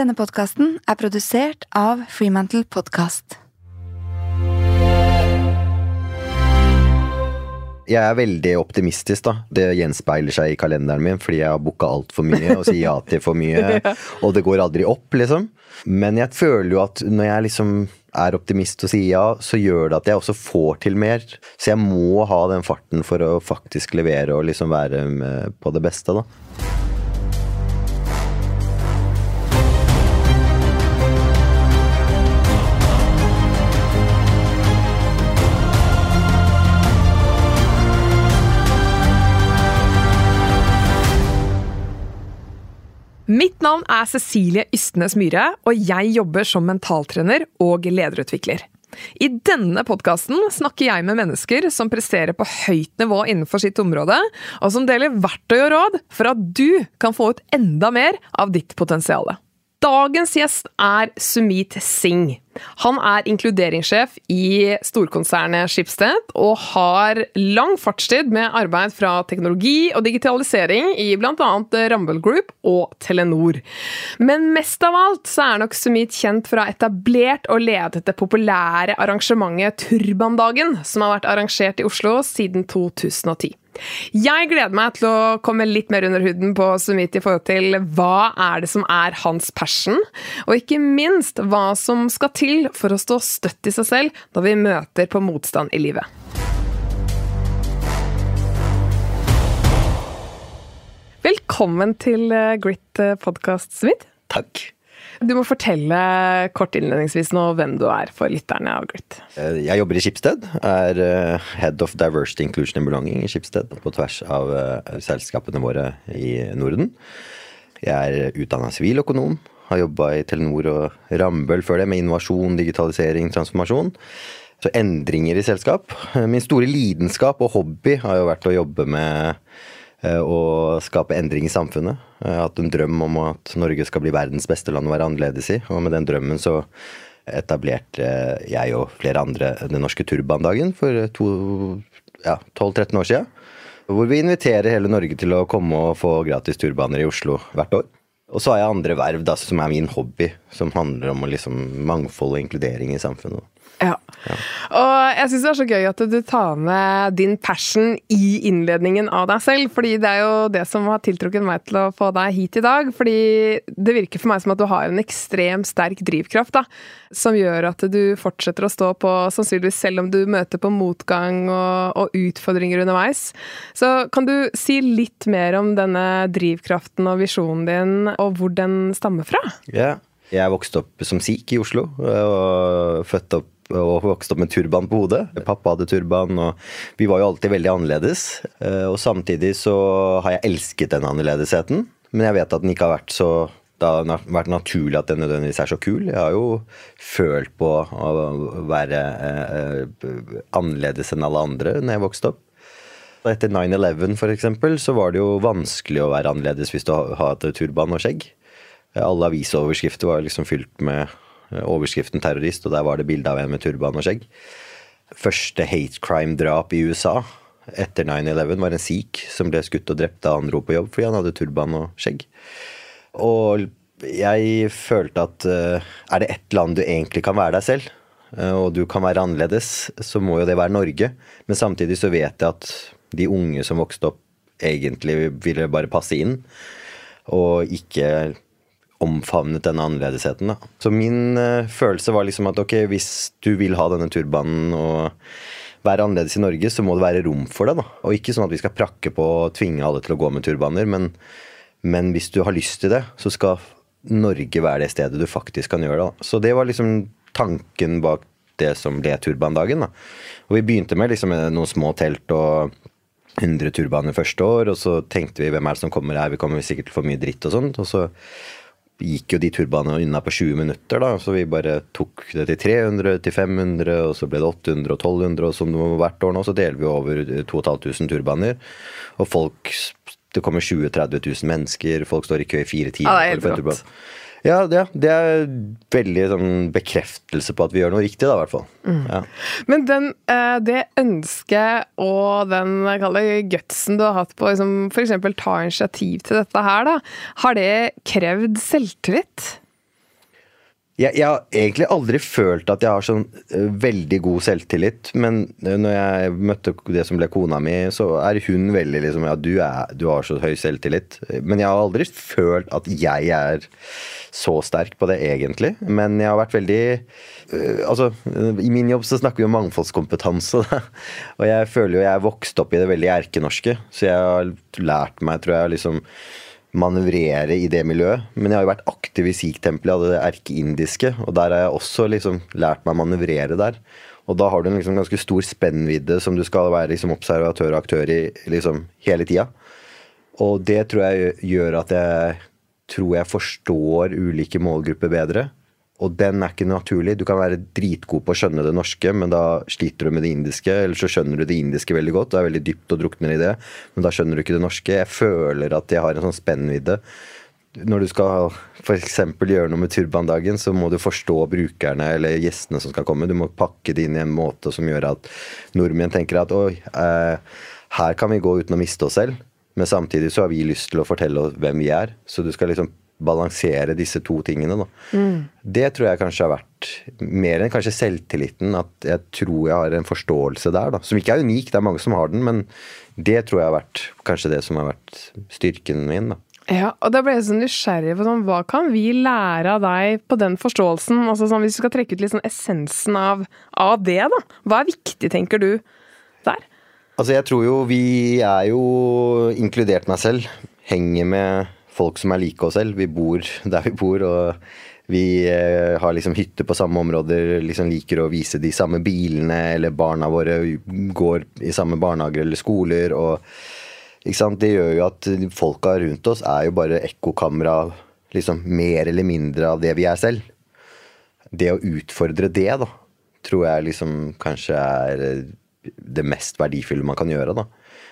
Denne podkasten er produsert av Freemantle Podcast. Jeg er veldig optimistisk, da. Det gjenspeiler seg i kalenderen min, fordi jeg har booka altfor mye og sier ja til for mye. Og det går aldri opp, liksom. Men jeg føler jo at når jeg liksom er optimist og sier ja, så gjør det at jeg også får til mer. Så jeg må ha den farten for å faktisk levere og liksom være på det beste, da. Mitt navn er Cecilie Ystnes Myhre, og jeg jobber som mentaltrener og lederutvikler. I denne podkasten snakker jeg med mennesker som presterer på høyt nivå innenfor sitt område, og som deler verktøy og råd for at du kan få ut enda mer av ditt potensial. Dagens gjest er Sumit Singh. Han er inkluderingssjef i storkonsernet Schibsted og har lang fartstid med arbeid fra teknologi og digitalisering i bl.a. Rumble Group og Telenor. Men mest av alt så er nok Sumit kjent for å ha etablert og ledet det populære arrangementet Turbandagen, som har vært arrangert i Oslo siden 2010. Jeg gleder meg til å komme litt mer under huden på Sumit i forhold til hva er det som er hans passion, og ikke minst hva som skal til for å stå støtt i seg selv når vi møter på motstand i livet. Velkommen til eh, Grit eh, Sumit. Takk. Du må fortelle kort innledningsvis nå hvem du er for lytterne av Grit. Eh, jeg jobber i Skipsted. Er eh, Head of Diversity, Inclusion and Belonging i Skipsted. På tvers av eh, selskapene våre i Norden. Jeg er utdanna siviløkonom. Har jobba i Telenor og Rambøll før det med innovasjon, digitalisering, transformasjon. Så endringer i selskap. Min store lidenskap og hobby har jo vært å jobbe med å skape endring i samfunnet. Jeg har hatt en drøm om at Norge skal bli verdens beste land å være annerledes i. Og med den drømmen så etablerte jeg og flere andre Den norske turbandagen for ja, 12-13 år siden. Hvor vi inviterer hele Norge til å komme og få gratis turbaner i Oslo hvert år. Og så har jeg andre verv da, som er min hobby, som handler om liksom mangfold og inkludering i samfunnet. Ja. Og jeg syns det er så gøy at du tar med din passion i innledningen av deg selv. fordi det er jo det som har tiltrukket meg til å få deg hit i dag. Fordi det virker for meg som at du har en ekstremt sterk drivkraft da, som gjør at du fortsetter å stå på, sannsynligvis selv om du møter på motgang og, og utfordringer underveis. Så kan du si litt mer om denne drivkraften og visjonen din, og hvor den stammer fra? Ja. Jeg vokste opp som sikh i Oslo, og født opp og vokste opp med turban på hodet. Pappa hadde turban, og vi var jo alltid veldig annerledes. Eh, og samtidig så har jeg elsket den annerledesheten, men jeg vet at den ikke har vært så det har vært naturlig at den nødvendigvis er så kul. Jeg har jo følt på å være eh, annerledes enn alle andre når jeg vokste opp. Etter 9-11 f.eks. så var det jo vanskelig å være annerledes hvis du hadde turban og skjegg. Alle avisoverskrifter var liksom fylt med Eh, overskriften 'terrorist', og der var det bilde av en med turban og skjegg. Første hate crime-drap i USA etter 9-11 var en sikh som ble skutt og drept da han dro på jobb fordi han hadde turban og skjegg. Og jeg følte at uh, er det ett land du egentlig kan være deg selv, uh, og du kan være annerledes, så må jo det være Norge. Men samtidig så vet jeg at de unge som vokste opp, egentlig ville bare passe inn, og ikke omfavnet denne annerledesheten. Da. Så min uh, følelse var liksom at ok, hvis du vil ha denne turbanen og være annerledes i Norge, så må det være rom for det. da. Og ikke sånn at vi skal prakke på og tvinge alle til å gå med turbaner, men, men hvis du har lyst til det, så skal Norge være det stedet du faktisk kan gjøre det. Så det var liksom tanken bak det som ble turbandagen. da. Og vi begynte med liksom noen små telt og 100 turbaner første år, og så tenkte vi hvem er det som kommer her, vi kommer sikkert til å få mye dritt og sånt. Og så gikk jo de turbanene unna på 20 minutter, da. Så vi bare tok det til 300, til 500, og så ble det 800 og 1200, og som hvert år nå så deler vi over 2500 turbaner. Og folk Det kommer 20 000-30 000 mennesker, folk står i kø i fire timer. Ja, det er helt rått. Ja, det, det er veldig sånn, bekreftelse på at vi gjør noe riktig, da, i hvert fall. Mm. Ja. Men den, eh, det ønsket og den gutsen du har hatt på liksom, f.eks. ta initiativ til dette her, da, har det krevd selvtillit? Jeg, jeg, har egentlig aldri følt at jeg har sånn uh, veldig god selvtillit. Men uh, når jeg møtte det som ble kona mi, så er hun veldig liksom Ja, du, er, du har så høy selvtillit. Men jeg har aldri følt at jeg er så sterk på det, egentlig. Men jeg har vært veldig uh, Altså, i min jobb så snakker vi om mangfoldskompetanse. Da. Og jeg føler jo jeg er vokst opp i det veldig erkenorske. Så jeg har lært meg, tror jeg, liksom manøvrere i det miljøet. Men jeg har jo vært aktiv i Sikh-tempelet, hadde det erkeindiske. Og der har jeg også liksom lært meg å manøvrere der. Og da har du en liksom ganske stor spennvidde som du skal være liksom observatør og aktør i liksom hele tida. Og det tror jeg gjør at jeg tror jeg forstår ulike målgrupper bedre. Og den er ikke naturlig. Du kan være dritgod på å skjønne det norske, men da sliter du med det indiske. Eller så skjønner du det indiske veldig godt, og er veldig dypt og drukner i det, men da skjønner du ikke det norske. Jeg føler at jeg har en sånn spennvidde. Når du skal f.eks. gjøre noe med turbandagen, så må du forstå brukerne eller gjestene som skal komme. Du må pakke det inn i en måte som gjør at nordmenn tenker at oi, eh, her kan vi gå uten å miste oss selv. Men samtidig så har vi lyst til å fortelle hvem vi er. Så du skal liksom balansere disse to tingene. Mm. Det tror jeg kanskje har vært mer enn kanskje selvtilliten. At jeg tror jeg har en forståelse der, da. Som ikke er unik, det er mange som har den, men det tror jeg har vært kanskje det som har vært styrken min. da. Ja, og da ble jeg så nysgjerrig på sånn, hva kan vi lære av deg på den forståelsen? Altså sånn, Hvis du skal trekke ut litt sånn essensen av, av det, da. Hva er viktig, tenker du, der? Altså, jeg tror jo vi er jo inkludert meg selv. Henger med folk som er like oss selv. Vi bor der vi bor, og vi eh, har liksom hytte på samme områder, liksom liker å vise de samme bilene, eller barna våre går i samme barnehager eller skoler. og Det gjør jo at folka rundt oss er jo bare ekkokamera liksom mer eller mindre av det vi er selv. Det å utfordre det, da, tror jeg liksom kanskje er det mest verdifulle man kan gjøre. da.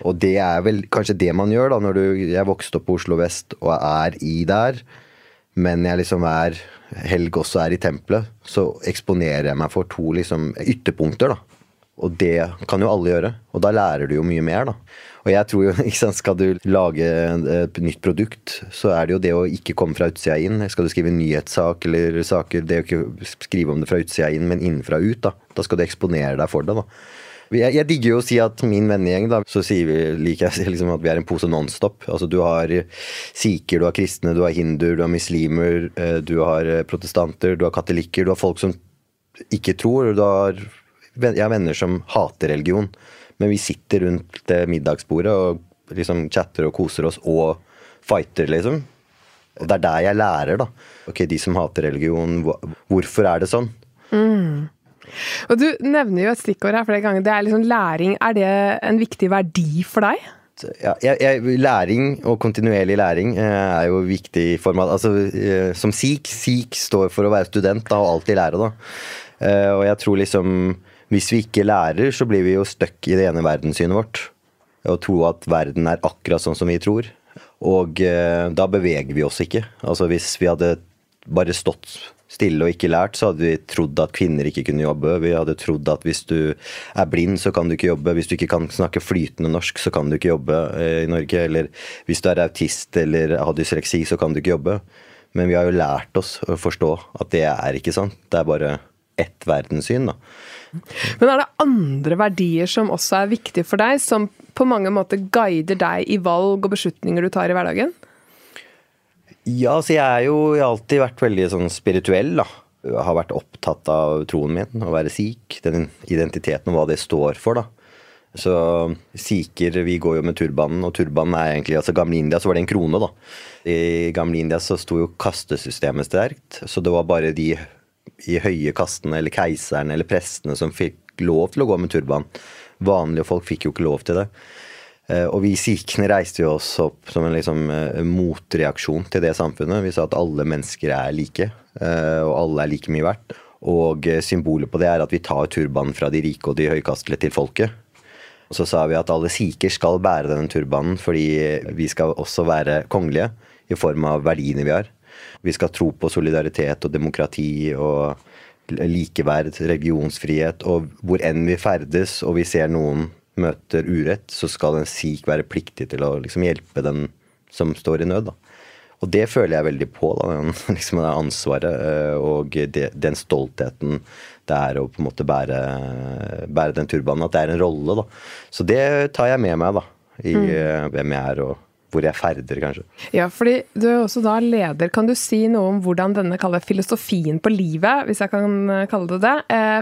Og det er vel kanskje det man gjør da, når du Jeg vokste opp på Oslo vest og er i der, men jeg liksom er helg også er i tempelet, så eksponerer jeg meg for to liksom ytterpunkter, da. Og det kan jo alle gjøre. Og da lærer du jo mye mer, da. Og jeg tror jo, ikke sant, skal du lage et nytt produkt, så er det jo det å ikke komme fra utsida inn. Skal du skrive en nyhetssak eller saker, det å ikke skrive om det fra utsida inn, men innenfra ut, da. Da skal du eksponere deg for det, da. Jeg, jeg, digger jo å si at min vennegjeng, da, så sier vi, liker jeg liksom at vi er en pose nonstop. Altså du har sikher, du har kristne, du har hinduer, du har muslimer, eh, du har eh, protestanter, du har katolikker, du har folk som ikke tror, og du har Jeg har venner som hater religion, men vi sitter rundt det middagsbordet og liksom chatter og koser oss og fighter, liksom. Og det er der jeg lærer, da. Ok, de som hater religion, hvorfor er det sånn? Mm. Og Du nevner jo et stikkord her flere ganger. Det er liksom læring. Er det en viktig verdi for deg? Ja, jeg, jeg, læring og kontinuerlig læring eh, er jo viktig i form av altså, eh, Som SIK, SIK står for å være student da, og alltid lære. da. Eh, og jeg tror liksom Hvis vi ikke lærer, så blir vi jo stuck i det ene verdenssynet vårt. Og tro at verden er akkurat sånn som vi tror. Og da beveger vi oss ikke. Altså Hvis vi hadde bare stått stille og ikke lært, så hadde vi trodd at kvinner ikke kunne jobbe. Vi hadde trodd at hvis du er blind, så kan du ikke jobbe. Hvis du ikke kan snakke flytende norsk, så kan du ikke jobbe eh, i Norge. Eller hvis du er autist eller har dysleksi, så kan du ikke jobbe. Men vi har jo lært oss å forstå at det er ikke sant. Det er bare ett verdenssyn, da. Men er det andre verdier som også er viktige for deg, som på mange måter guider deg i valg og beslutninger du tar i hverdagen? Ja, så jeg er jo jeg har alltid vært veldig sånn spirituell, da. Jeg har vært opptatt av troen min, å være sikh. Den identiteten og hva det står for, da. Så sikher, vi går jo med turbanen, og turbanen er egentlig altså Gamle India så var det en krone, da. I gamle India så sto jo kastesystemet sterkt, så det var bare de i høye kastene eller keiserne eller prestene som fikk lov til å gå med turban. Vanlige folk fikk jo ikke lov til det. Eh, og vi sikhene reiste jo oss opp som en liksom, eh, motreaksjon til det samfunnet. Vi sa at alle mennesker er like, eh, og alle er like mye verdt. Og symbolet på det er at vi tar turbanen fra de rike og de høykastelige til folket. Og så sa vi at alle sikher skal bære denne turbanen fordi vi skal også være kongelige i form av verdiene vi har. Vi skal tro på solidaritet og demokrati og likeverd, religionsfrihet. Og hvor enn vi ferdes og vi ser noen møter urett, så skal en sikh være pliktig til å liksom hjelpe den som står i nød. Da. Og det føler jeg veldig på, da, den, liksom det ansvaret eh, og det, den stoltheten det er å på en måte bære, bære den turbanen. At det er en rolle, da. Så det tar jeg med meg, da. I mm. Eh, hvem jeg er og hvor jeg ferder, kanskje. Ja, fordi du er også da leder. Kan du si noe om hvordan denne filosofien på livet, hvis jeg kan eh, kalle det det,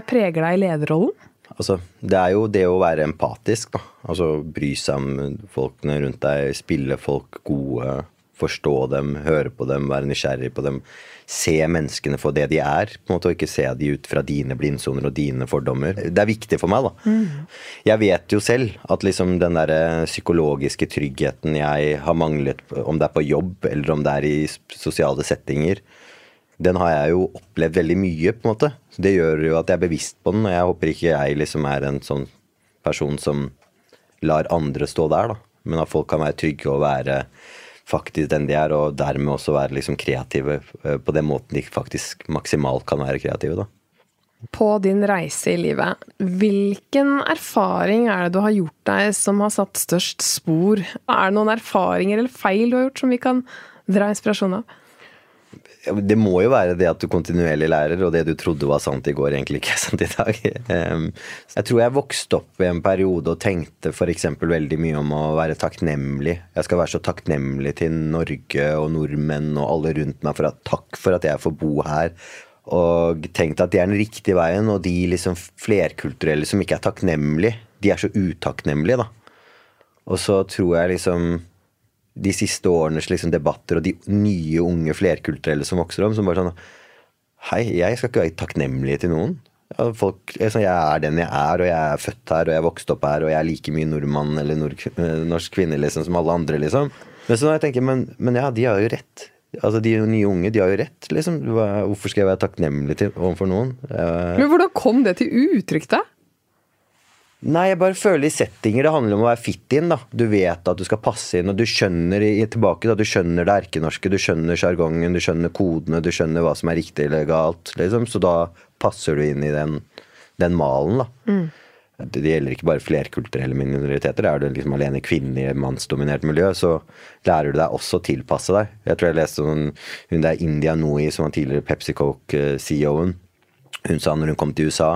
preger deg i lederrollen? Altså, det er jo det å være empatisk, da. Altså bry seg om folkene rundt deg, spille folk gode, forstå dem, høre på dem, være nysgjerrig på dem se menneskene for det de er, på en måte, og ikke se de ut fra dine blindsoner og dine fordommer. Det er viktig for meg, da. Mm. Jeg vet jo selv at liksom den der psykologiske tryggheten jeg har manglet, om det er på jobb eller om det er i sosiale settinger, den har jeg jo opplevd veldig mye, på en måte. Det gjør jo at jeg er bevisst på den, og jeg håper ikke jeg liksom er en sånn person som lar andre stå der, da. Men at folk kan være trygge og være faktisk den de er, og dermed også være liksom kreative eh, på den måten de faktisk maksimalt kan være kreative. da. På din reise i livet, hvilken erfaring er det du har gjort deg som har satt størst spor? Er det noen erfaringer eller feil du har gjort som vi kan dra inspirasjon av? Det må jo være det at du kontinuerlig lærer, og det du trodde var sant i går, egentlig ikke er sant i dag. Jeg tror jeg vokste opp i en periode og tenkte f.eks. veldig mye om å være takknemlig. Jeg skal være så takknemlig til Norge og nordmenn og alle rundt meg for at takk for at jeg får bo her. Og tenkte at det er den riktige veien, og de liksom flerkulturelle som ikke er takknemlige, de er så utakknemlige, da. Og så tror jeg liksom de siste årenes liksom, debatter og de nye, unge flerkulturelle som vokser om, som bare sånn Hei, jeg skal ikke være takknemlig til noen. Folk, jeg er den jeg er, og jeg er født her, og jeg er vokst opp her, og jeg er like mye nordmann eller nord, norsk kvinne liksom, som alle andre, liksom. Men så når jeg tenker, men, men ja, de har jo rett. Altså, De nye unge de har jo rett. liksom. Hvorfor skal jeg være takknemlig til, overfor noen? Men Hvordan kom det til uttrykk, da? Nei, jeg bare føler i settinger det handler om å være fit in. da. Du vet at du skal passe inn, og du skjønner i, tilbake da, du skjønner det erkenorske, du skjønner sjargongen, du skjønner kodene, du skjønner hva som er riktig eller galt. Liksom. Så da passer du inn i den, den malen. da. Mm. Det gjelder ikke bare flerkulturelle minoriteter. Er du liksom alene kvinne i et mannsdominert miljø, så lærer du deg også å tilpasse deg. Jeg tror jeg leste noen, hun der India Nui, som var tidligere Pepsi Coke-CEO-en. Hun sa når hun kom til USA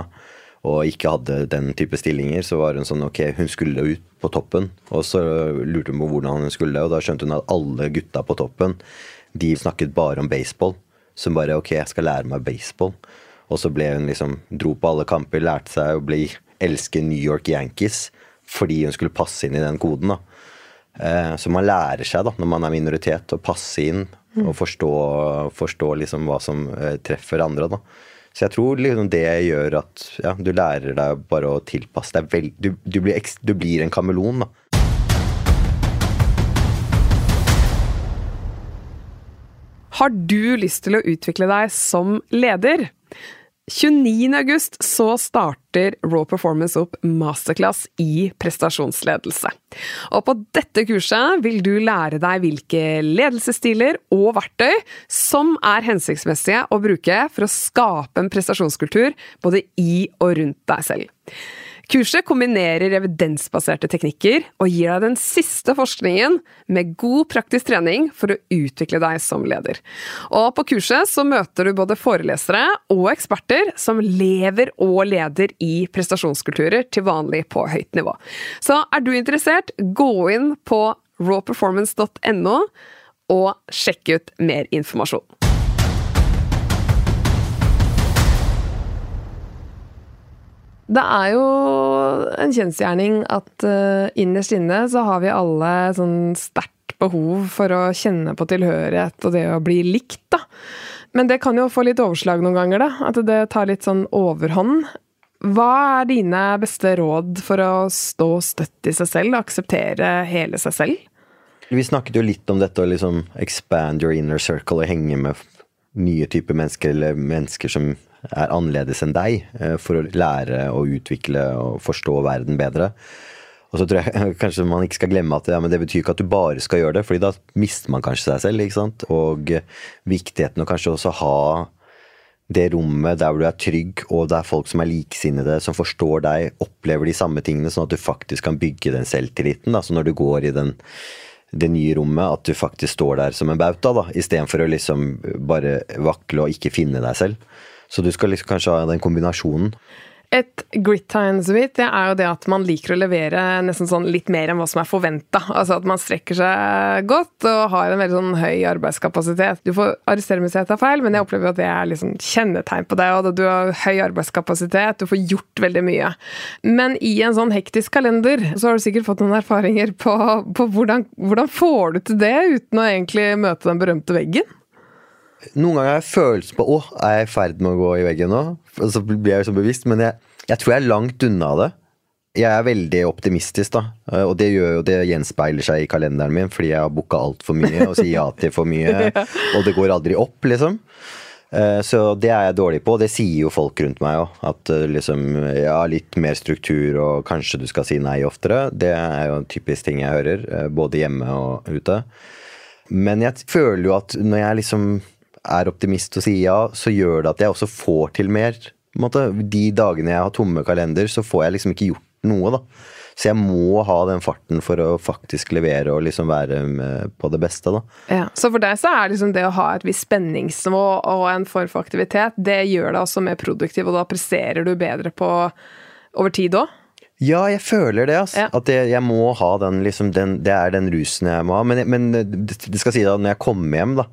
og ikke hadde den type stillinger, så var hun sånn ok, hun skulle ut på toppen. Og så lurte hun på hvordan hun skulle, og da skjønte hun at alle gutta på toppen de snakket bare om baseball. Så hun bare ok, jeg skal lære meg baseball. Og så ble hun liksom, dro på alle kamper, lærte seg å bli elske New York Yankees fordi hun skulle passe inn i den koden. da. Eh, så man lærer seg da, når man er minoritet, å passe inn og forstå, forstå liksom hva som eh, treffer andre. da. Så jeg tror liksom det gjør at ja, du lærer deg bare å tilpasse deg. Vel, du, du, blir, du, blir, en kameleon, da. Har du lyst til å utvikle deg som leder? 29.8 så starter Raw Performance opp masterclass i prestasjonsledelse. Og på dette kurset vil du lære deg hvilke ledelsesstiler og verktøy som er hensiktsmessige å bruke for å skape en prestasjonskultur både i og rundt deg selv. Kurset kombinerer evidensbaserte teknikker og gir deg den siste forskningen med god praktisk trening for å utvikle deg som leder. Og på kurset så møter du både forelesere og eksperter som lever og leder i prestasjonskulturer til vanlig på høyt nivå. Så er du interessert, gå inn på rawperformance.no og sjekk ut mer informasjon. Det er jo en kjensgjerning at uh, innerst inne så har vi alle sånn sterkt behov for å kjenne på tilhørighet og det å bli likt, da. Men det kan jo få litt overslag noen ganger, da. At det tar litt sånn overhånd. Hva er dine beste råd for å stå støtt i seg selv og akseptere hele seg selv? Vi snakket jo litt om dette å liksom expand your inner circle og henge med nye typer mennesker, eller mennesker som er annerledes enn deg, eh, for å lære og utvikle og forstå verden bedre. Og så tror jeg kanskje man ikke skal glemme at ja, det betyr ikke at du bare skal gjøre det, fordi da mister man kanskje seg selv. ikke sant? Og viktigheten å kanskje også ha det rommet der hvor du er trygg, og det er folk som er liksinnede, som forstår deg, opplever de samme tingene, sånn at du faktisk kan bygge den selvtilliten. Da. Så når du går i den det nye rommet, at du faktisk står der som en bauta, da, istedenfor å liksom bare vakle og ikke finne deg selv. Så du skal liksom kanskje ha den kombinasjonen. Et grit-tegn-suite det er jo det at man liker å levere nesten sånn litt mer enn hva som er forventa. Altså at man strekker seg godt og har en veldig sånn høy arbeidskapasitet. Du får arrestere meg hvis jeg tar feil, men jeg opplever at det er liksom kjennetegn på deg. og Du har høy arbeidskapasitet, du får gjort veldig mye. Men i en sånn hektisk kalender så har du sikkert fått noen erfaringer på, på hvordan, hvordan får du til det uten å egentlig møte den berømte veggen? Noen ganger har jeg følelsen på er jeg i ferd med å gå i veggen nå? Og så blir jeg jo bevisst, men jeg, jeg, tror jeg er langt unna det. Jeg er veldig optimistisk, da, og det, gjør jo, det gjenspeiler seg i kalenderen min, fordi jeg har booka altfor mye og sier ja til for mye, og det går aldri opp, liksom. Eh, så det er jeg dårlig på, og det sier jo folk rundt meg òg. At eh, liksom, ja, litt mer struktur og kanskje du skal si nei oftere. Det er jo en typisk ting jeg hører, eh, både hjemme og ute. Men jeg føler jo at når jeg liksom er optimist og sier ja, så gjør det at jeg også får til mer. De dagene jeg har tomme kalender, så får jeg liksom ikke gjort noe, da. Så jeg må ha den farten for å faktisk levere og liksom være på det beste, da. Ja, Så for deg så er liksom det å ha et visst spenningsnivå og en form for aktivitet, det gjør deg også mer produktiv, og da presserer du bedre på over tid òg? Ja, jeg føler det. altså. Ja. At jeg, jeg må ha den, liksom, den, Det er den rusen jeg må ha. Men, men det skal si da, når jeg kommer hjem, da,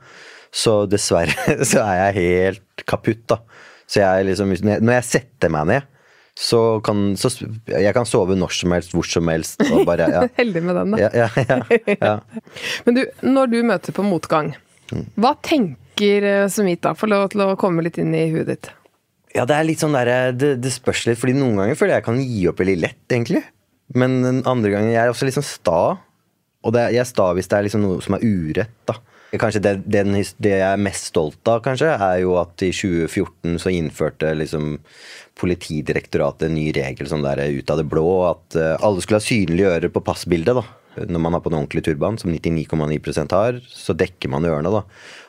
så dessverre så er jeg helt kaputt, da. Så jeg liksom Når jeg setter meg ned, så kan så Jeg kan sove når som helst, hvor som helst. Bare, ja. Heldig med den, da. Ja, ja, ja, Men du, når du møter på motgang, hva tenker Sumita? Sumit da? Få lov til å komme litt inn i huet ditt. Ja, det er litt sånn der, det, det spørs litt, fordi noen ganger føler jeg kan gi opp veldig lett, egentlig. Men andre ganger jeg er også litt sånn sta. Og det, jeg er sta hvis det er liksom noe som er urett, da. Kanskje det, den, det, jeg er mest stolt av, kanskje, er jo at i 2014 så innførte liksom Politidirektoratet en ny regel sånn der ut av det blå. At uh, alle skulle ha synlige ører på passbildet. da. Når man har på en ordentlig turban, som 99,9% har, så dekker man ørene. da.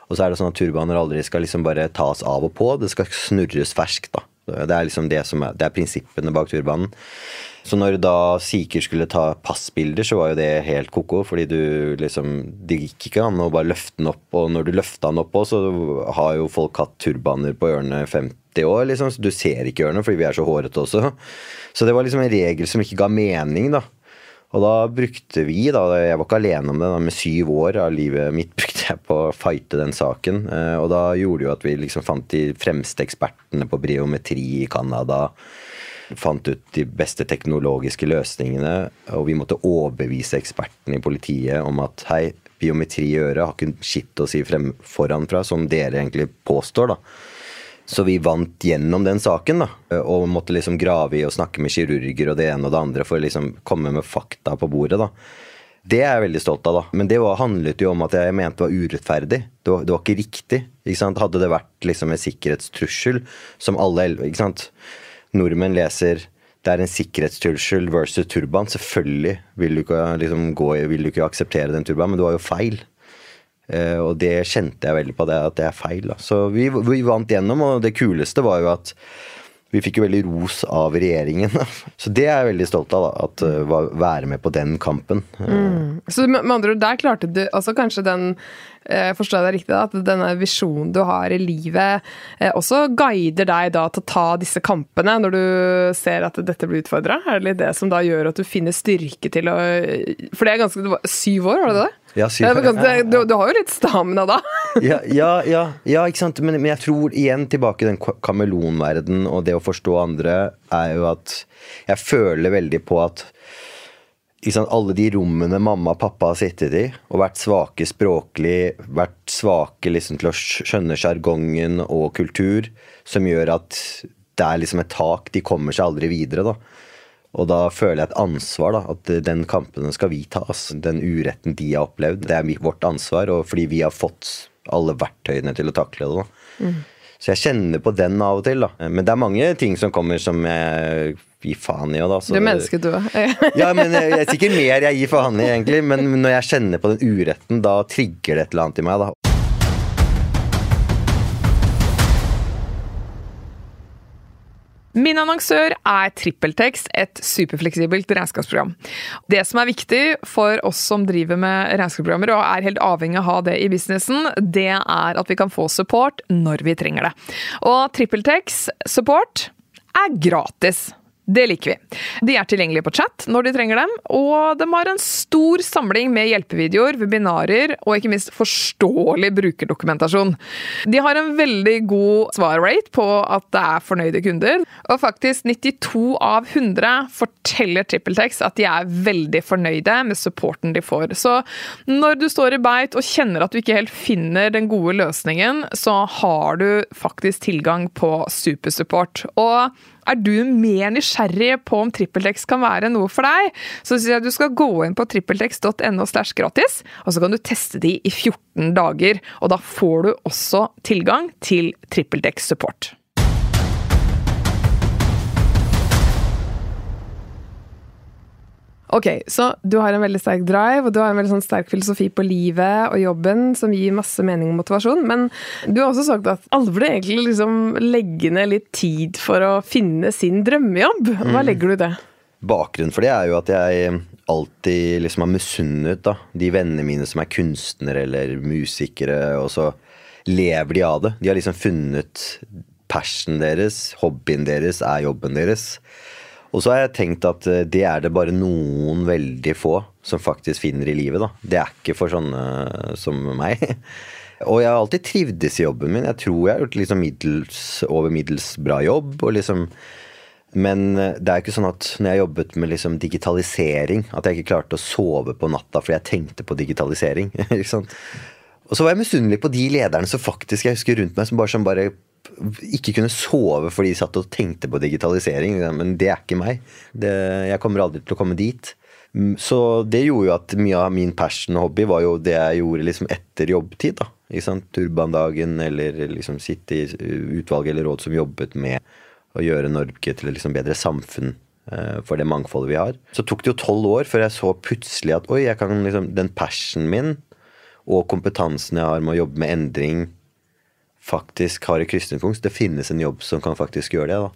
Og så er det sånn at turbaner aldri skal liksom bare tas av og på. Det skal snurres ferskt. da. Det er liksom det som er, det er prinsippene bak turbanen. Så når da sikher skulle ta passbilder, så var jo det helt ko-ko. Fordi du liksom Det gikk ikke an å bare løfte den opp, og når du løfta den opp òg, så har jo folk hatt turbaner på ørene 50 år, liksom. Så du ser ikke ørene fordi vi er så hårete også. Så det var liksom en regel som ikke ga mening, da. Og da brukte vi, da, jeg var ikke alene om det, da, med syv år av livet mitt brukte jeg på å fighte den saken. Eh, og da gjorde det jo at vi liksom fant de fremste ekspertene på briometri i Canada fant ut de beste teknologiske løsningene, og vi måtte overbevise ekspertene i politiet om at hei, biometri i øret har ikke skitt å si frem foranfra, som dere egentlig påstår, da. Så vi vant gjennom den saken, da, og måtte liksom grave i og snakke med kirurger og det ene og det andre for å liksom komme med fakta på bordet, da. Det er jeg veldig stolt av, da. Men det var, handlet jo om at jeg mente det var urettferdig. Det var, det var ikke riktig. Ikke sant? Hadde det vært liksom en sikkerhetstrussel som alle ikke sant? nordmenn leser det er en sikkerhetstrussel versus turban. Selvfølgelig vil du ikke, liksom, gå, vil du ikke akseptere den turbanen, men du har jo feil. Eh, og det kjente jeg veldig på, det, at det er feil. Da. Så vi, vi, vant gjennom, og det kuleste var jo at vi fikk jo veldig ros av regjeringen. Så det er jeg veldig stolt av, da, at uh, være med på den kampen. Mm. Så med andre ord, der klarte du altså kanskje den Eh, forstår jeg deg riktig, da, at denne visjonen du har i livet, eh, også guider deg da til å ta disse kampene når du ser at dette blir utfordra? Er det litt det som da gjør at du finner styrke til å For det er ganske det var Syv år, var det det? Ja, ja. Du, du, har jo litt stamina da? ja, ja, ja, ja, ikke sant. Men, men, jeg tror igjen tilbake i den kameleonverdenen og det å forstå andre, er jo at jeg føler veldig på at alle de rommene mamma og pappa har sittet i og vært svake språklig, vært svake liksom til å skjønne sjargongen og kultur, som gjør at det er liksom et tak. De kommer seg aldri videre, da. Og da føler jeg et ansvar, da. At den kampen skal vi ta. Altså. Den uretten de har opplevd, det er vårt ansvar. Og fordi vi har fått alle verktøyene til å takle det. da. Mm. Så jeg kjenner på den av og til, da. Men det er mange ting som kommer som jeg gir faen i da. Så, du er menneske, du òg. ja, men jeg, er sikkert mer jeg gir faen i, egentlig. Men når jeg kjenner på den uretten, da trigger det et eller annet i meg, da. Min annonsør er TrippelTex, et superfleksibelt regnskapsprogram. Det som er viktig for oss som driver med regnskapsprogrammer og er helt avhengig av å ha det i businessen, det er at vi kan få support når vi trenger det. Og TrippelTex support er gratis. Det liker vi. De er tilgjengelige på chat når de trenger dem, og de har en stor samling med hjelpevideoer, webinarer og ikke minst forståelig brukerdokumentasjon. De har en veldig god svarrate på at det er fornøyde kunder, og faktisk 92 av 100 forteller TrippelTex at de er veldig fornøyde med supporten de får. Så når du står i beit og kjenner at du ikke helt finner den gode løsningen, så har du faktisk tilgang på supersupport. Og er du mer nysgjerrig på om TrippelTex kan være noe for deg, så syns jeg du skal gå inn på trippeltex.no slash gratis, og så kan du teste de i 14 dager. Og da får du også tilgang til TrippelTex support. Ok, Så du har en veldig sterk drive, og du har en veldig sånn sterk filosofi på livet og jobben som gir masse mening og motivasjon. Men du har også sagt at alle burde egentlig liksom legge ned litt tid for å finne sin drømmejobb. Hva mm. legger du i det? Bakgrunnen for det er jo at jeg alltid liksom har misunnet da, de vennene mine som er kunstnere eller musikere, og så lever de av det. De har liksom funnet passionen deres, hobbyen deres er jobben deres. Og så har jeg tenkt at eh, det er det bare noen veldig få som faktisk finner i livet. da. Det er ikke for sånne som meg. Og jeg har alltid trivdes i jobben min. Jeg tror jeg har gjort liksom middels, over middels bra jobb. og liksom men eh, det er ikke sånn at når jeg jobbet med liksom digitalisering, at jeg ikke klarte å sove på natta fordi jeg tenkte på digitalisering. og så var jeg misunnelig på de lederne som faktisk jeg husker rundt meg, som bare, som bare ikke kunne sove fordi de satt og tenkte på digitalisering. Men det er ikke meg. Det, jeg kommer aldri til å komme dit. Mm, så det gjorde jo at mye av min passion og hobby var jo det jeg gjorde liksom etter jobbtid. da. Turbandagen eller liksom sitte i utvalg eller råd som jobbet med å gjøre Norge til et liksom bedre samfunn eh, for det mangfoldet vi har. Så tok det jo tolv år før jeg så plutselig at oi, jeg kan liksom, den passionen min og kompetansen jeg har med å jobbe med endring faktisk har et krysningspunkt. Det finnes en jobb som kan faktisk gjøre det. da.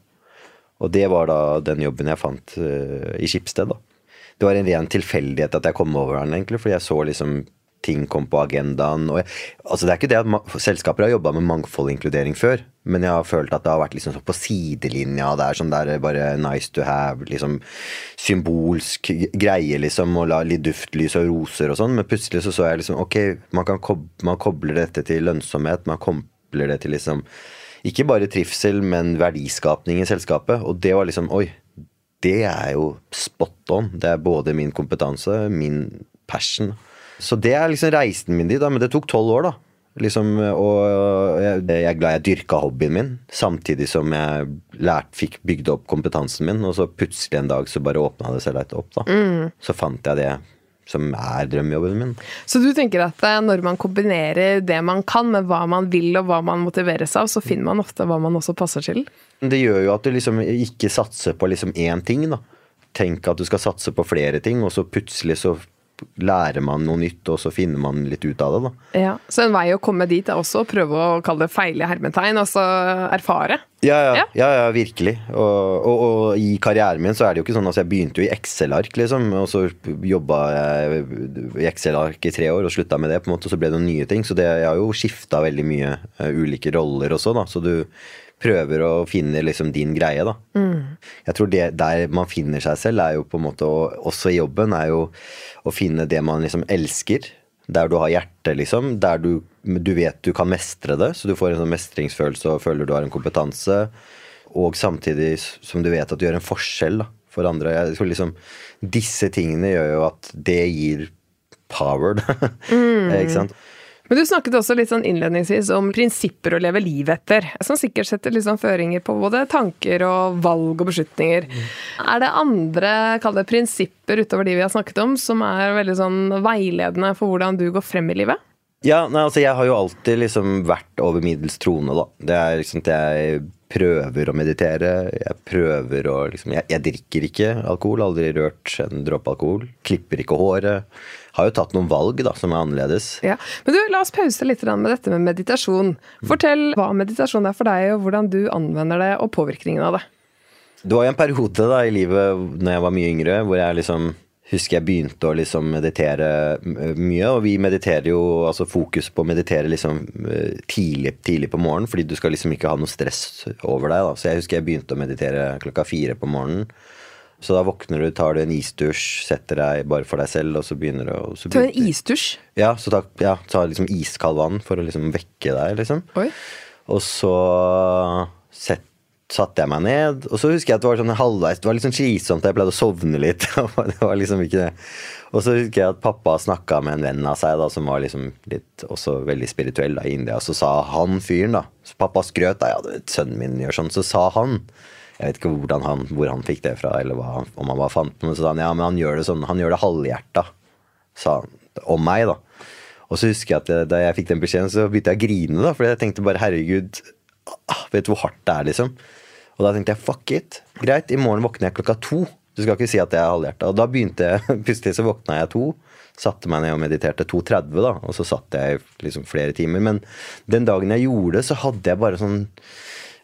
Og det var da den jobben jeg fant uh, i Skipsted. da. Det var en ren tilfeldighet at jeg kom over den, egentlig, fordi jeg så liksom ting kom på agendaen. Og jeg, altså Det er ikke det at selskaper har jobba med mangfold og inkludering før, men jeg har følt at det har vært liksom sånn på sidelinja. Det er sånn der bare nice to have, liksom symbolsk greie, liksom, og la litt duftlys og roser og sånn. Men plutselig så så jeg liksom ok, man, kob man kobler dette til lønnsomhet. man kom kobler det til liksom ikke bare trivsel, men verdiskapning i selskapet. Og det var liksom Oi, det er jo spot on. Det er både min kompetanse, min passion. Så det er liksom reisen min dit, da. Men det tok tolv år, da. Liksom, og jeg, jeg er glad jeg dyrka hobbyen min, samtidig som jeg lært, fikk bygd opp kompetansen min. Og så plutselig en dag så bare åpna det seg litt opp, da. Mm. Så fant jeg det som er drømmejobben min. Så du tenker at eh, når man kombinerer det man kan med hva man vil og hva man motiveres av, så finner man ofte hva man også passer til? Det gjør jo at du liksom ikke satser på liksom én ting, da. Tenk at du skal satse på flere ting, og så plutselig så lærer man noe nytt, og så finner man litt ut av det. da. Ja, Så en vei å komme dit er også å prøve å kalle det feile hermetegn, altså erfare? Ja, ja, ja. ja virkelig. Og, og, og, i karrieren min så er det jo ikke sånn altså jeg begynte jo i Excel-ark, liksom, og så jobba jeg i Excel-ark i tre år og slutta med det, på en måte, og så ble det noen nye ting. Så det, jeg har jo skifta veldig mye uh, ulike roller også, da. Så du prøver å finne liksom din greie, da. Mm. Jeg tror det der man finner seg selv, er jo på en måte, også i jobben, er jo å finne det man liksom elsker. Der du har hjertet, liksom. Der du, du vet du kan mestre det, så du får en sånn mestringsfølelse og føler du har en kompetanse. Og samtidig som du vet at du gjør en forskjell da, for andre. Jeg tror liksom, Disse tingene gjør jo at det gir power, da. Mm. ikke sant? Men du snakket også litt sånn innledningsvis om prinsipper å leve livet etter, som sikkert setter litt sånn føringer på både tanker og valg og beslutninger. Mm. Er det andre kall det prinsipper utover de vi har snakket om, som er veldig sånn veiledende for hvordan du går frem i livet? Ja, nei, altså jeg har jo alltid liksom vært over middels troende, da. Det er liksom at jeg prøver å meditere. Jeg prøver å liksom jeg, jeg drikker ikke alkohol. Aldri rørt en dråpe alkohol. Klipper ikke håret har jo tatt noen valg da, som er annerledes. Ja. Men du, La oss pause litt med dette med meditasjon. Fortell hva meditasjon er for deg, og hvordan du anvender det, og påvirkningen av det. Det var jo en periode da i livet når jeg var mye yngre, hvor jeg liksom husker jeg begynte å liksom meditere mye. Og vi mediterer jo altså fokus på å meditere liksom eh, tidlig, tidlig på morgenen, fordi du skal liksom ikke ha noe stress over deg. da. Så jeg husker jeg begynte å meditere klokka fire på morgenen. Så da våkner du, tar du en isdusj, setter deg bare for deg selv, og så begynner du å Ta en isdusj? Ja, så ta, ja, ta liksom iskald vann for å liksom vekke deg, liksom. Oi. Og så sett, satte jeg meg ned, og så husker jeg at det var sånn halvveis Det var litt sånn slitsomt, jeg pleide å sovne litt. det var liksom ikke det. Og så husker jeg at pappa snakka med en venn av seg da, som var liksom litt også veldig spirituell da, i India, og så sa han fyren, da så Pappa skrøt da, ja, sønnen min gjør sånn, så sa han jeg vet ikke han, hvor han fikk det fra, eller hva, om han bare fant det. Så sa han ja, men han gjør det sånn, han gjør det halvhjerta, sa han om meg, da. Og så husker jeg at da jeg fikk den beskjeden, så begynte jeg å grine, da, for jeg tenkte bare herregud, ah, vet du hvor hardt det er, liksom. Og da tenkte jeg fuck it, greit, i morgen våkner jeg klokka to. Du skal ikke si at jeg er halvhjerta. Og da begynte jeg, plutselig så våkna jeg to. Satte meg ned og mediterte 2.30, da, og så satt jeg liksom flere timer. Men den dagen jeg gjorde det, så hadde jeg bare sånn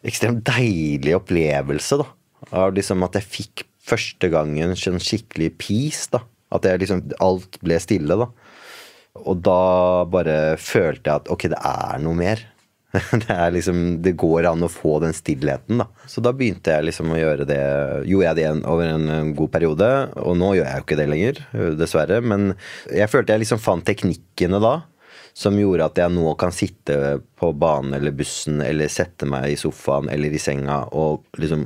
ekstremt deilig opplevelse, da. Av liksom at jeg fikk første gangen sånn skikkelig peace, da. At jeg liksom Alt ble stille, da. Og da bare følte jeg at ok, det er noe mer. Det er liksom Det går an å få den stillheten, da. Så da begynte jeg liksom å gjøre det Gjorde jeg det over en god periode, og nå gjør jeg jo ikke det lenger, dessverre. Men jeg følte jeg liksom fant teknikkene da som gjorde at jeg nå kan sitte på banen eller bussen eller sette meg i sofaen eller i senga og liksom,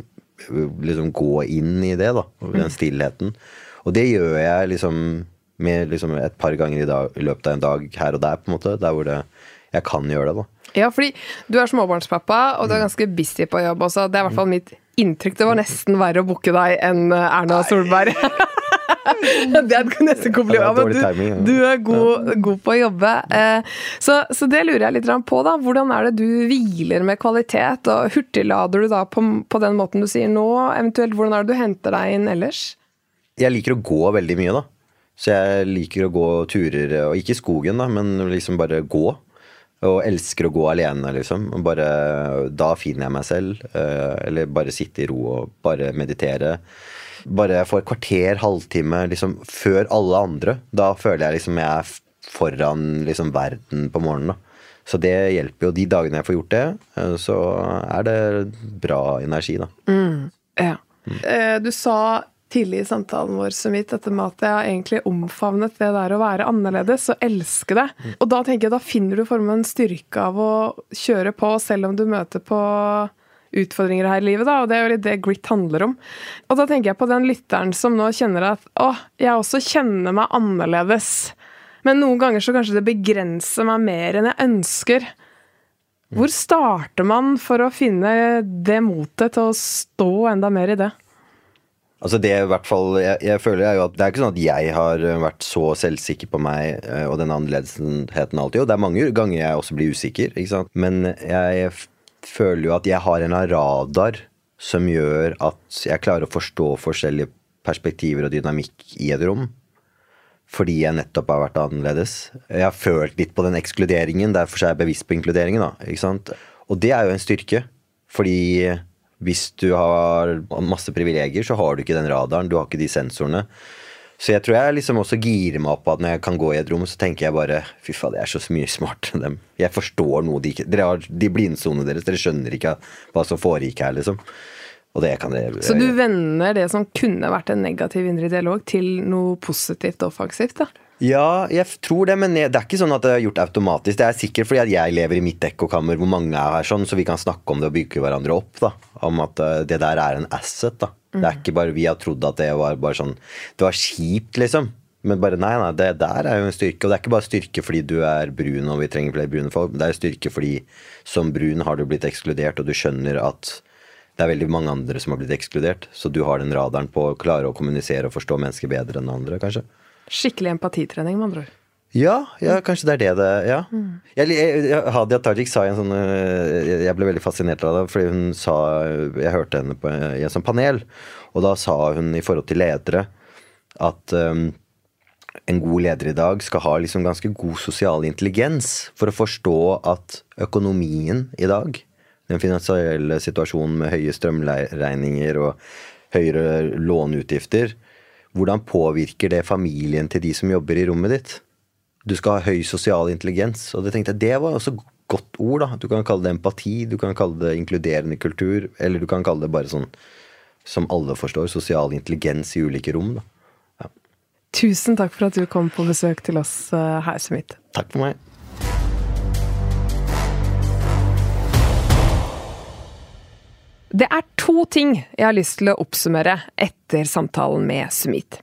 liksom gå inn i det, da. Den mm. stillheten. Og det gjør jeg liksom med liksom et par ganger i, dag, i, løpet av en dag her og der, på en måte. Der hvor det, jeg kan gjøre det, da. Ja, fordi du er småbarnspappa, og du er mm. ganske busy på jobb også. Det er i hvert fall mitt inntrykk. Det var nesten verre å booke deg enn Erna Solberg. det er nesten kompliment. Du, du, er god, god, på å jobbe. Eh, så, så, det lurer jeg litt på. da. Hvordan er det du hviler med kvalitet? Og hurtiglader du da på, på den måten du sier nå? Eventuelt hvordan er det du henter deg inn ellers? Jeg liker å gå veldig mye, da. Så jeg liker å gå turer, og ikke i skogen, da, men liksom bare gå. Og elsker å gå alene, liksom. Bare, da finner jeg meg selv. Eh, eller bare sitte i ro og bare meditere bare får kvarter, halvtime liksom, før alle andre, da føler jeg liksom jeg er foran liksom, verden på morgenen. da. Så det hjelper jo. De dagene jeg får gjort det, eh, så er det bra energi, da. Mm, ja. Mm. Du sa tidlig i samtalen vår Sumit, dette med at jeg har egentlig omfavnet det der å være annerledes og elske det. Mm. Og da tenker jeg da finner du formen en styrke av å kjøre på, selv om du møter på utfordringer her i livet, da, og det er jo litt det grit handler om. Og da tenker jeg på den lytteren som nå kjenner at å, jeg også kjenner meg annerledes. Men noen ganger så kanskje det begrenser meg mer enn jeg ønsker. Hvor starter man for å finne det motet til å stå enda mer i det? Altså det i hvert fall, jeg, jeg, føler jo at Det er ikke sånn at jeg har vært så selvsikker på meg eh, og den annerledesheten alltid. Og det er mange ganger jeg også blir usikker. ikke sant? Men jeg føler jo at jeg har en radar som gjør at jeg klarer å forstå forskjellige perspektiver og dynamikk i et rom. Fordi jeg nettopp har vært annerledes. Jeg har følt litt på den ekskluderingen, derfor er jeg bevisst på inkluderingen. Da, ikke sant? Og det er jo en styrke. Fordi hvis du har masse privilegier, så har du ikke den radaren, du har ikke de sensorene. Så jeg tror jeg liksom også girer meg opp at når jeg kan gå i et rom, så tenker jeg bare fy faen, det er så mye smartere enn dem. Jeg forstår noe de ikke Dere har de blindsonene deres, dere skjønner ikke hva som foregikk her, liksom. Og det kan dere Så du vender det som kunne vært en negativ indre dialog, til noe positivt og offensivt, da? Ja, jeg tror det, men det er ikke sånn at det er gjort automatisk. Det er sikkert fordi at jeg lever i mitt ekkokammer hvor mange er her, sånn, så vi kan snakke om det og bygge hverandre opp. da, Om at eh, det der er en asset. da. Mm. Det er ikke bare vi har trodd at det var bare sånn Det var kjipt, liksom. Men bare nei, nei, det der er jo en styrke. Og det er ikke bare styrke fordi du er brun og vi trenger flere brune folk. Det er styrke fordi som brun har du blitt ekskludert, og du skjønner at det er veldig mange andre som har blitt ekskludert. Så du har den radaren på å klare å kommunisere og forstå mennesker bedre enn andre, kanskje. Skikkelig empatitrening, med andre ord. Ja, ja, kanskje det er det det Ja. Mm. Jeg, jeg, Hadia Tajik sa i en sånn eh, Jeg ble veldig fascinert av det, fordi hun sa Jeg hørte henne på, i en sånn panel, og da sa hun i forhold til ledere at um, en god leder i dag skal ha liksom ganske god sosial intelligens for å forstå at økonomien i dag Den finansielle situasjonen med høye strømregninger og høyere låneutgifter. Hvordan påvirker det familien til de som jobber i rommet ditt? Du skal ha høy sosial intelligens. Og det tenkte jeg, det var også godt ord. da. Du kan kalle det empati, du kan kalle det inkluderende kultur, eller du kan kalle det bare sånn som alle forstår, sosial intelligens i ulike rom. da. Ja. Tusen takk for at du kom på besøk til oss eh, her, Sumit. Takk for meg. Det er to ting jeg har lyst til å oppsummere etter samtalen med Sumit.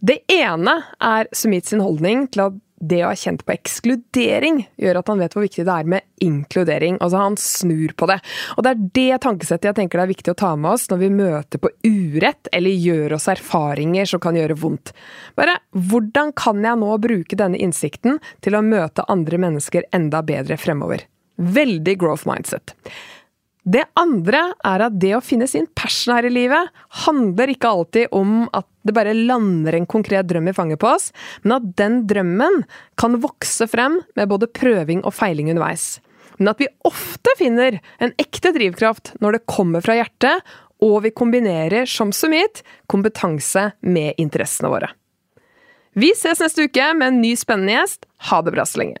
Det ene er Sumit sin holdning til at det å ha kjent på ekskludering gjør at han vet hvor viktig det er med inkludering. Altså Han snur på det. Og det er det tankesettet jeg tenker det er viktig å ta med oss når vi møter på urett eller gjør oss erfaringer som kan gjøre vondt. Bare hvordan kan jeg nå bruke denne innsikten til å møte andre mennesker enda bedre fremover? Veldig growth mindset. Det andre er at det å finne sin passion her i livet handler ikke alltid om at det bare lander en konkret drøm i fanget på oss, men at den drømmen kan vokse frem med både prøving og feiling underveis. Men at vi ofte finner en ekte drivkraft når det kommer fra hjertet, og vi kombinerer, som Sumit, kompetanse med interessene våre. Vi ses neste uke med en ny spennende gjest. Ha det bra så lenge.